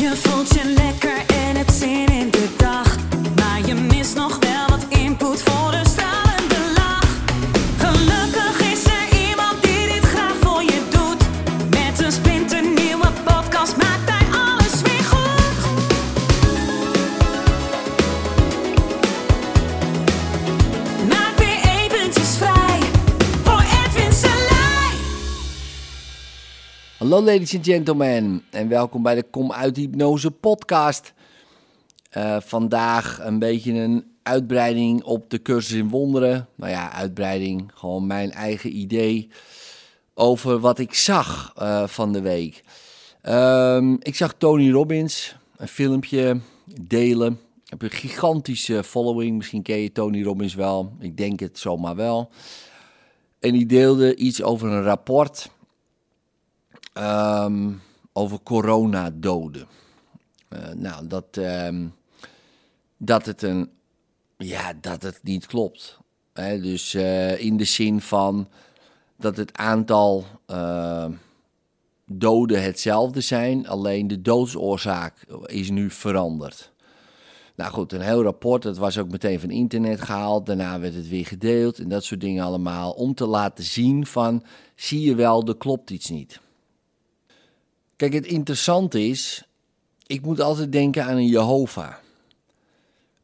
Je voelt Ladies and gentlemen en welkom bij de Kom uit Hypnose podcast. Eh, vandaag een beetje een uitbreiding op de cursus in wonderen. Nou ja, uitbreiding, gewoon mijn eigen idee over wat ik zag eh, van de week. Ehm, ik zag Tony Robbins een filmpje delen. Ik heb een gigantische following, misschien ken je Tony Robbins wel. Ik denk het zomaar wel. En die deelde iets over een rapport Ehm, over coronadoden. Eh nou, dat, ehm, dat het een. Ja, dat het niet klopt. Dus eh, in de zin van dat het aantal eh, doden hetzelfde zijn, alleen de doodsoorzaak is nu veranderd. Nou goed, een heel rapport, dat was ook meteen van internet gehaald. Daarna werd het weer gedeeld en dat soort dingen allemaal. Om te laten zien van, zie je wel, er klopt iets niet. Kijk, het interessante is, ik moet altijd denken aan een Jehovah.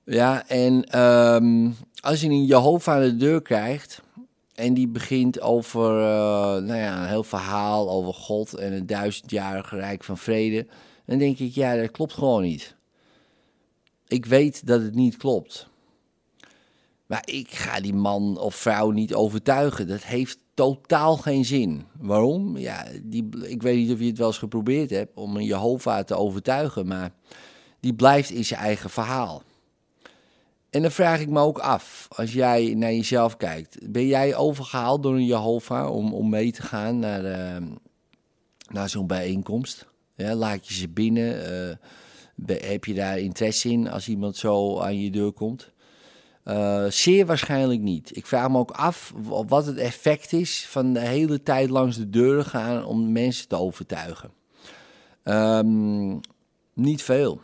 Ja, en ehm, als je een Jehovah aan de deur krijgt en die begint over eh, nou ja, een heel verhaal over God en het duizendjarige rijk van vrede, dan denk ik, ja, dat klopt gewoon niet. Ik weet dat het niet klopt. Maar ik ga die man of vrouw niet overtuigen. Dat heeft totaal geen zin. Waarom? Ja, die, ik weet niet of je het wel eens geprobeerd hebt om een Jehovah te overtuigen, maar die blijft in zijn eigen verhaal. En dan vraag ik me ook af, als jij naar jezelf kijkt, ben jij overgehaald door een Jehovah om, om mee te gaan naar, eh, naar zo'n bijeenkomst? Ja, laat je ze binnen? eh, heb je daar interesse in als iemand zo aan je deur komt? Eh, zeer waarschijnlijk niet. Ik vraag me ook af wat het effect is van de hele tijd langs de deuren gaan om mensen te overtuigen. Ehm, niet veel.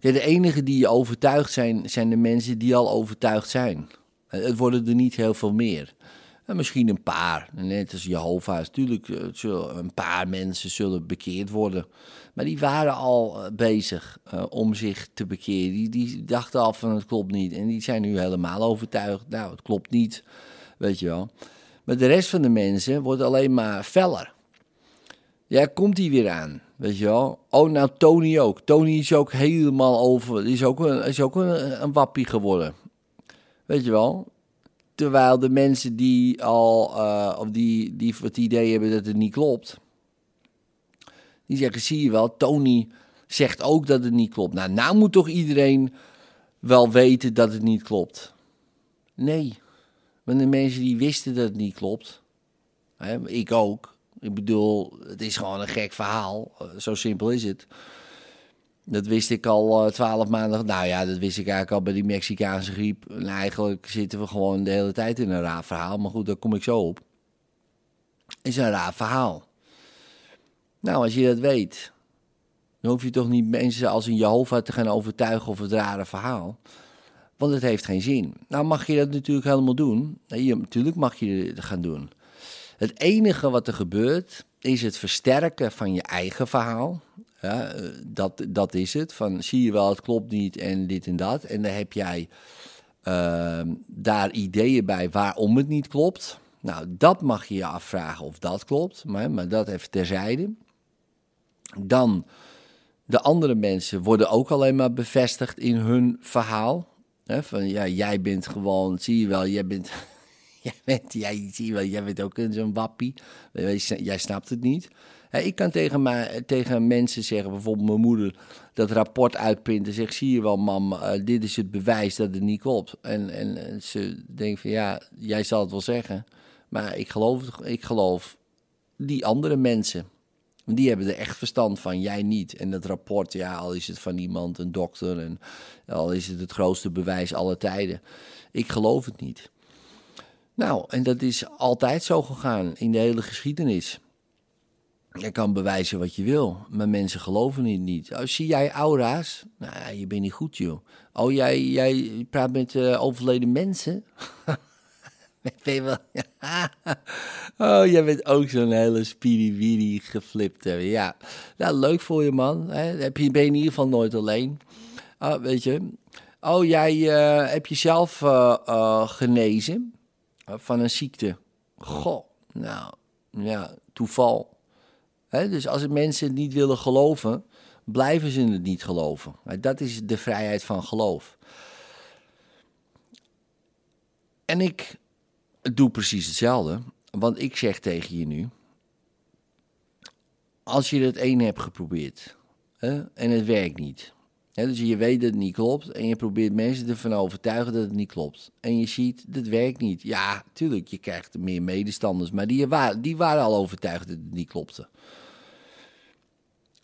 Ja, de enige die overtuigd zijn, zijn de mensen die al overtuigd zijn. Eh, Het worden er niet heel veel meer. En misschien een paar, net als Jehovah's. Natuurlijk, eh, een paar mensen zullen bekeerd worden. Maar die waren al eh, bezig eh, om zich te bekeren. Die, die dachten al van het klopt niet. En die zijn nu helemaal overtuigd. Nou, het klopt niet, weet je wel. Maar de rest van de mensen wordt alleen maar feller. Ja, komt hij weer aan, weet je wel. Oh, nou Tony ook. Tony is ook helemaal over. Is ook een, is ook een wappie geworden. Weet je wel. Terwijl de mensen die al, eh, of die, die het idee hebben dat het niet klopt, die zeggen, zie je wel, Tony zegt ook dat het niet klopt. Nou, nou moet toch iedereen wel weten dat het niet klopt? Nee, want de mensen die wisten dat het niet klopt, hè, ik ook. Ik bedoel, het is gewoon een gek verhaal, eh, zo simpel is het. Dat wist ik al eh, twaalf maanden. Nou ja, dat wist ik eigenlijk al bij die Mexicaanse griep. En eigenlijk zitten we gewoon de hele tijd in een raar verhaal. Maar goed, daar kom ik zo op. is een raar verhaal. Nou, als je dat weet, dan hoef je toch niet mensen als een Jehovah te gaan overtuigen over het rare verhaal. Want het heeft geen zin. Nou mag je dat natuurlijk helemaal doen. Nee, natuurlijk mag je het gaan doen. Het enige wat er gebeurt, is het versterken van je eigen verhaal. Ja, dat, dat is het. Van zie je wel, het klopt niet en dit en dat. En dan heb jij ehm, daar ideeën bij waarom het niet klopt. Nou, dat mag je je afvragen of dat klopt. Maar, maar dat even terzijde. Dan, de andere mensen worden ook alleen maar bevestigd in hun verhaal. Hè, van ja, jij bent gewoon, zie je wel, jij bent, jij bent, jij, zie wel, jij bent ook zo'n wappie. Jij snapt het niet. Ik kan tegen, tegen mensen zeggen, bijvoorbeeld mijn moeder, dat rapport uitprinten. Zeg, zie je wel, mam, eh, dit is het bewijs dat het niet klopt. En, en, ze denkt van ja, jij zal het wel zeggen. Maar ik geloof, ik geloof die andere mensen. Die hebben er echt verstand van, jij niet. En dat rapport, ja, al is het van iemand, een dokter, en al is het het grootste bewijs aller tijden. Ik geloof het niet. Nou, en dat is altijd zo gegaan in de hele geschiedenis. Je kan bewijzen wat je wil, maar mensen geloven het niet. Oh, zie jij aura's? Nou, je bent niet goed, joh. Oh, jij, jij praat met eh, overleden mensen? wel... oh, jij bent ook zo'n hele spiriwiri geflipte. Ja, nou, leuk voor je, man. Heb je, ben in ieder geval nooit alleen. Oh, weet je. Oh, jij eh, heb jezelf uh, genezen van een ziekte. Goh, nou, ja, toeval. Dus als mensen het niet willen geloven, blijven ze het niet geloven. Dat is de vrijheid van geloof. En ik doe precies hetzelfde. Want ik zeg tegen je nu: als je het ene hebt geprobeerd en het werkt niet. Dus je weet dat het niet klopt en je probeert mensen ervan overtuigen dat het niet klopt. En je ziet, dat werkt niet. Ja, tuurlijk, je krijgt meer medestanders, maar die, die waren al overtuigd dat het niet klopte.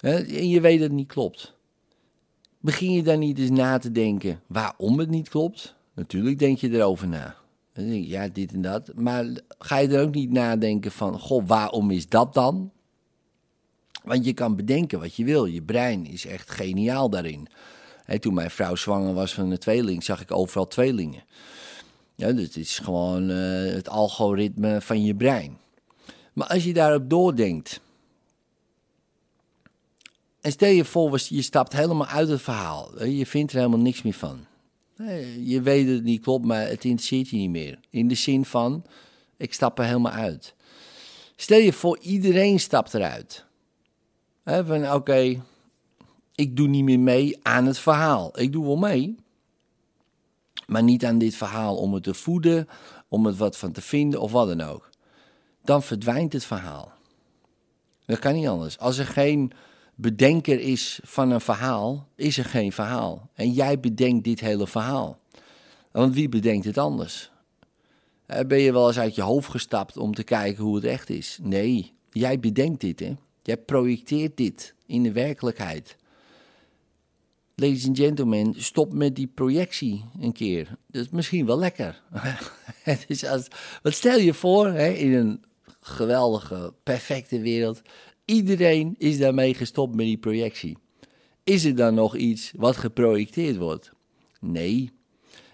En je weet dat het niet klopt. Begin je dan niet eens na te denken waarom het niet klopt? Natuurlijk denk je erover na. Ja, dit en dat. Maar ga je er ook niet nadenken van, goh, waarom is dat dan? Want je kan bedenken wat je wil. Je brein is echt geniaal daarin. toen mijn vrouw zwanger was van een tweeling, zag ik overal tweelingen. Ja, dus het is gewoon uh, het algoritme van je brein. Maar als je daarop doordenkt. En stel je voor, je stapt helemaal uit het verhaal. Je vindt er helemaal niks meer van. Je weet dat het niet klopt, maar het interesseert je niet meer. In de zin van, ik stap er helemaal uit. Stel je voor, iedereen stapt eruit. Van oké, ik doe niet meer mee aan het verhaal. Ik doe wel mee, maar niet aan dit verhaal om het te voeden, om het wat van te vinden of wat dan ook. Dan verdwijnt het verhaal. Dat kan niet anders. Als er geen bedenker is van een verhaal, is er geen verhaal. En jij bedenkt dit hele verhaal. Want wie bedenkt het anders? Ben je wel eens uit je hoofd gestapt om te kijken hoe het echt is? Nee, jij bedenkt dit, hè? Jij projecteert dit in de werkelijkheid. Ladies and gentlemen, stop met die projectie een keer. Dat is misschien wel lekker. dus als, wat stel je voor hè, in een geweldige, perfecte wereld Iedereen is daarmee gestopt met die projectie. Is er dan nog iets wat geprojecteerd wordt? Nee.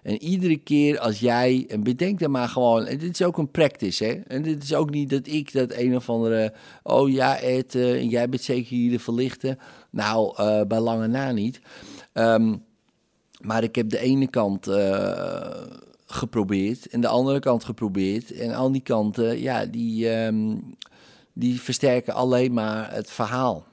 En iedere keer als jij, en bedenk dan maar gewoon, en dit is ook een practice, hè. En dit is ook niet dat ik dat een of andere, oh ja Ed, uh, jij bent zeker hier de verlichte. Nou, uh, bij lange na niet. Um, maar ik heb de ene kant uh, geprobeerd en de andere kant geprobeerd. En al die kanten, ja, die... Um, die versterken alleen maar het verhaal.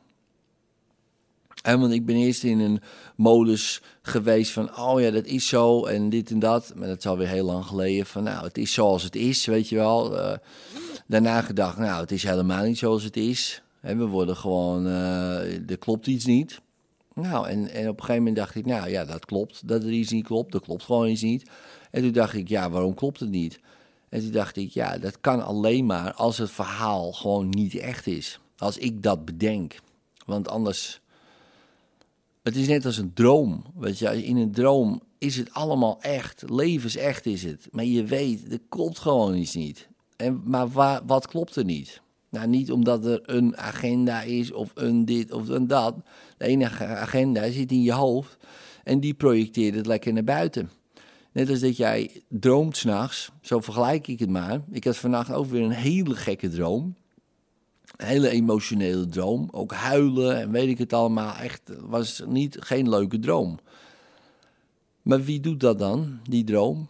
En want ik ben eerst in een modus geweest van, oh ja, dat is zo en dit en dat. Maar dat is alweer heel lang geleden van, nou, het is zoals het is, weet je wel. Uh, daarna gedacht, nou, het is helemaal niet zoals het is. En we worden gewoon, uh, er klopt iets niet. Nou, en, en op een gegeven moment dacht ik, nou ja, dat klopt, dat er iets niet klopt. Dat klopt gewoon iets niet. En toen dacht ik, ja, waarom klopt het niet? En toen dacht ik, ja, dat kan alleen maar als het verhaal gewoon niet echt is. Als ik dat bedenk. Want anders. Het is net als een droom. Weet je, in een droom is het allemaal echt. Levensecht is het. Maar je weet, er klopt gewoon iets niet. En, maar wat klopt er niet? Nou, niet omdat er een agenda is of een dit of een dat. De enige agenda zit in je hoofd en die projecteert het lekker naar buiten. Net als dat jij droomt s'nachts, zo vergelijk ik het maar. Ik had vannacht ook weer een hele gekke droom. Hele emotionele droom. Ook huilen en weet ik het allemaal. Echt, was niet, geen leuke droom. Maar wie doet dat dan, die droom?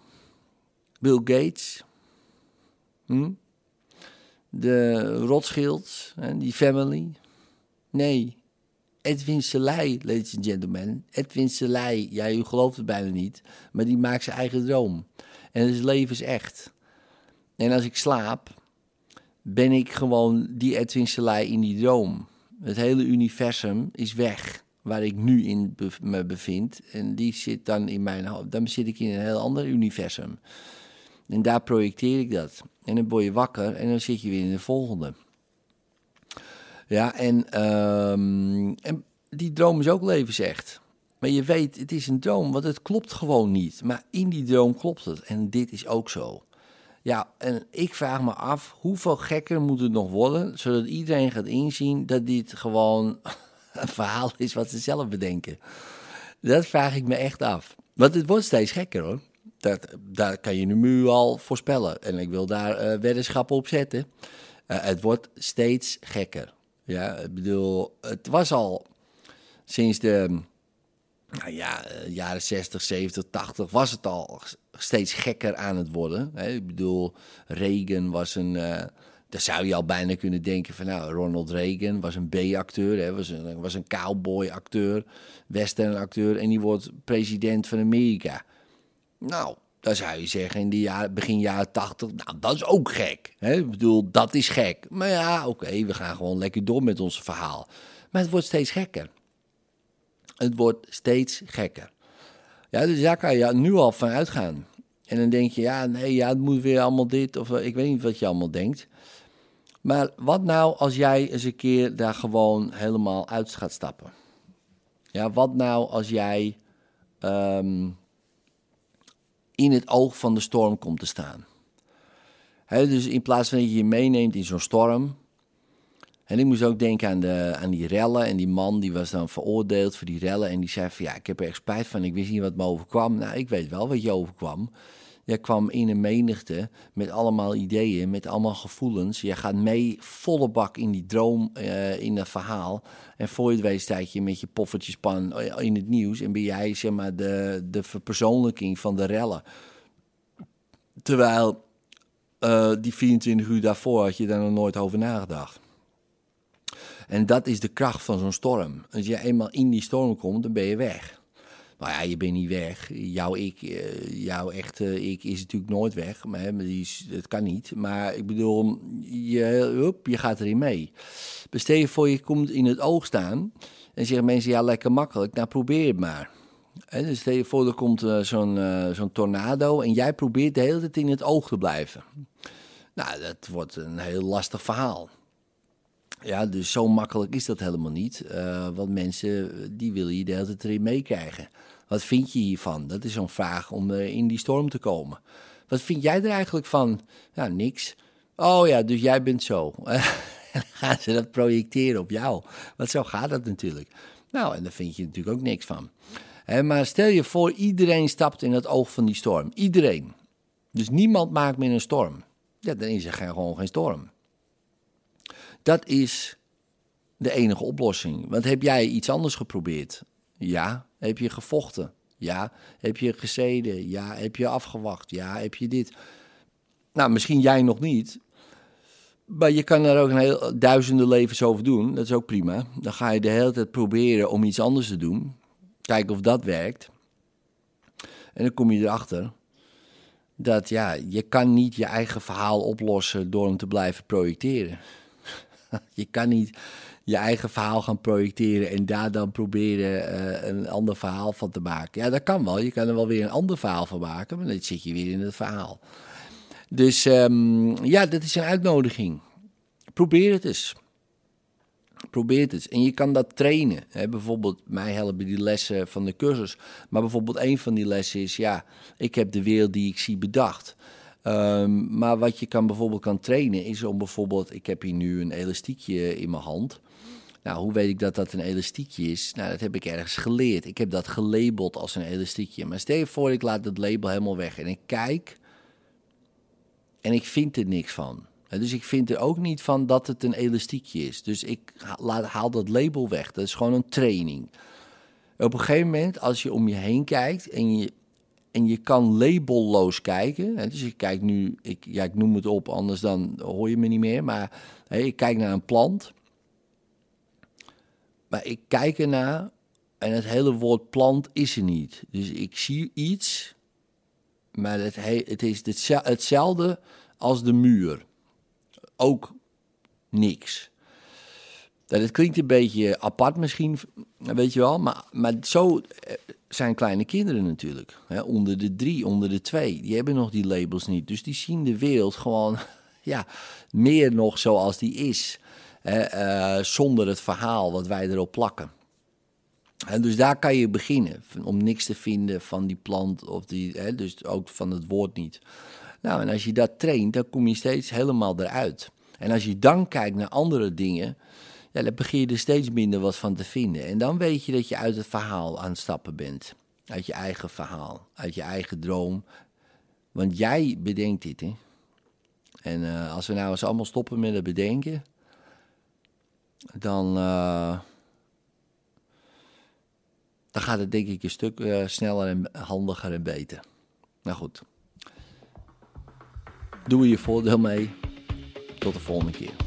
Bill Gates? Hm? De Rothschilds en die family? Nee, Edwin Selei, ladies and gentlemen. Edwin Selei, ja, u gelooft het bijna niet, maar die maakt zijn eigen droom. En het is echt. En als ik slaap, ben ik gewoon die Edwin Selei in die droom. Het hele universum is weg waar ik nu in me bevind. En die zit dan in mijn hoofd. Dan zit ik in een heel ander universum. En daar projecteer ik dat. En dan word je wakker en dan zit je weer in de volgende. Ja, en, ehm, en die droom is ook levensecht. Maar je weet, het is een droom, want het klopt gewoon niet. Maar in die droom klopt het. En dit is ook zo. Ja, en ik vraag me af, hoeveel gekker moet het nog worden, zodat iedereen gaat inzien dat dit gewoon een verhaal is wat ze zelf bedenken. Dat vraag ik me echt af. Want het wordt steeds gekker hoor. Dat, daar kan je nu al voorspellen. En ik wil daar uh, op zetten. Uh, het wordt steeds gekker. Ja, ik bedoel, het was al sinds de nou ja, eh, jaren 60, 70, 80 was het al steeds gekker aan het worden. Hè? Ik bedoel, Reagan was een. Uh, daar zou je al bijna kunnen denken van, nou, Ronald Reagan was een B-acteur, was een, was een cowboy-acteur, western-acteur, en die wordt president van Amerika. Nou, dan zou je zeggen in de jaren, begin jaren 80, nou, dat is ook gek. Hè? Ik bedoel, dat is gek. Maar ja, oké, we gaan gewoon lekker door met ons verhaal. Maar het wordt steeds gekker. Het wordt steeds gekker. Ja, dus daar kan je nu al van uitgaan. En dan denk je, ja, nee, ja, het moet weer allemaal dit, of ik weet niet wat je allemaal denkt. Maar wat nou als jij eens een keer daar gewoon helemaal uit gaat stappen? Ja, wat nou als jij um, in het oog van de storm komt te staan? Dus in plaats van dat je je meeneemt in zo'n storm. En ik moest ook denken aan, de, aan die rellen. En die man die was dan veroordeeld voor die rellen. En die zei van ja, ik heb er echt spijt van. Ik wist niet wat me overkwam. Nou, ik weet wel wat je overkwam. Jij kwam in een menigte met allemaal ideeën, met allemaal gevoelens. Je gaat mee volle bak in die droom, uh, in dat verhaal. En voor je het weet je met je poffertjespan in het nieuws. En ben jij zeg maar de, de verpersoonlijking van de rellen. Terwijl uh, die 24 uur daarvoor had je daar nog nooit over nagedacht. En dat is de kracht van zo'n storm. Als je eenmaal in die storm komt, dan ben je weg. Maar ja, je bent niet weg. Jouw ik, eh, jouw echte ik is natuurlijk nooit weg. Maar dat kan niet. Maar ik bedoel, je, je gaat erin mee. Bestel je voor je komt in het oog staan. En zeggen mensen, ja, lekker makkelijk. Nou, probeer het maar. En dus stel je voor, er komt uh, zo'n uh, zo'n tornado. En jij probeert de hele tijd in het oog te blijven. Nou, dat wordt een heel lastig verhaal. Ja, dus zo makkelijk is dat helemaal niet. Uh, want mensen, die willen je de hele tijd erin meekrijgen. Wat vind je hiervan? Dat is zo'n vraag om uh, in die storm te komen. Wat vind jij er eigenlijk van? Ja, niks. Oh ja, dus jij bent zo. gaan ze dat projecteren op jou. Want zo gaat dat natuurlijk. Nou, en daar vind je natuurlijk ook niks van. Maar stel je voor, iedereen stapt in het oog van die storm. Iedereen. Dus niemand maakt meer een storm. Ja, dan is er gewoon geen storm. Dat is de enige oplossing. Want heb jij iets anders geprobeerd? Ja. Heb je gevochten? Ja. Heb je gezeden? Ja. Heb je afgewacht? Ja. Heb je dit? Nou, misschien jij nog niet. Maar je kan er ook een heel, duizenden levens over doen. Dat is ook prima. Dan ga je de hele tijd proberen om iets anders te doen. Kijken of dat werkt. En dan kom je erachter dat ja, je kan niet je eigen verhaal oplossen door hem te blijven projecteren. je kan niet je eigen verhaal gaan projecteren en daar dan proberen uh, een ander verhaal van te maken. Ja, dat kan wel. Je kan er wel weer een ander verhaal van maken, maar dan zit je weer in het verhaal. Dus um, ja, dat is een uitnodiging. Probeer het eens. Probeer het eens. En je kan dat trainen. Hè? Bijvoorbeeld, mij helpen die lessen van de cursus. Maar bijvoorbeeld, een van die lessen is: ja, ik heb de wereld die ik zie bedacht. Um, maar wat je kan bijvoorbeeld kan trainen is om bijvoorbeeld, ik heb hier nu een elastiekje in mijn hand. Nou, hoe weet ik dat dat een elastiekje is? Nou, dat heb ik ergens geleerd. Ik heb dat gelabeld als een elastiekje. Maar stel je voor, ik laat dat label helemaal weg en ik kijk en ik vind er niks van. Dus ik vind er ook niet van dat het een elastiekje is. Dus ik haal dat label weg. Dat is gewoon een training. Op een gegeven moment, als je om je heen kijkt en je, en je kan labelloos kijken. Dus ik kijk nu, ik, ja, ik noem het op, anders dan hoor je me niet meer. Maar ik kijk naar een plant. Maar ik kijk ernaar en het hele woord plant is er niet. Dus ik zie iets, maar het, het is hetzelfde als de muur. Ook niks. Dat klinkt een beetje apart misschien, weet je wel, maar, maar zo eh, zijn kleine kinderen natuurlijk. Hè, onder de drie, onder de twee. Die hebben nog die labels niet. Dus die zien de wereld gewoon ja, meer nog zoals die is. Uh, zonder het verhaal wat wij erop plakken. En dus daar kan je beginnen. Om niks te vinden van die plant of die, hè, dus ook van het woord niet. Nou, en als je dat traint, dan kom je steeds helemaal eruit. En als je dan kijkt naar andere dingen, ja, dan begin je er steeds minder wat van te vinden. En dan weet je dat je uit het verhaal aan het stappen bent. Uit je eigen verhaal, uit je eigen droom. Want jij bedenkt dit, hè. En uh, als we nou eens allemaal stoppen met het bedenken, dan, uh, dan gaat het denk ik een stuk uh, sneller en handiger en beter. Nou goed. Doe je voordeel mee. Tot de volgende keer.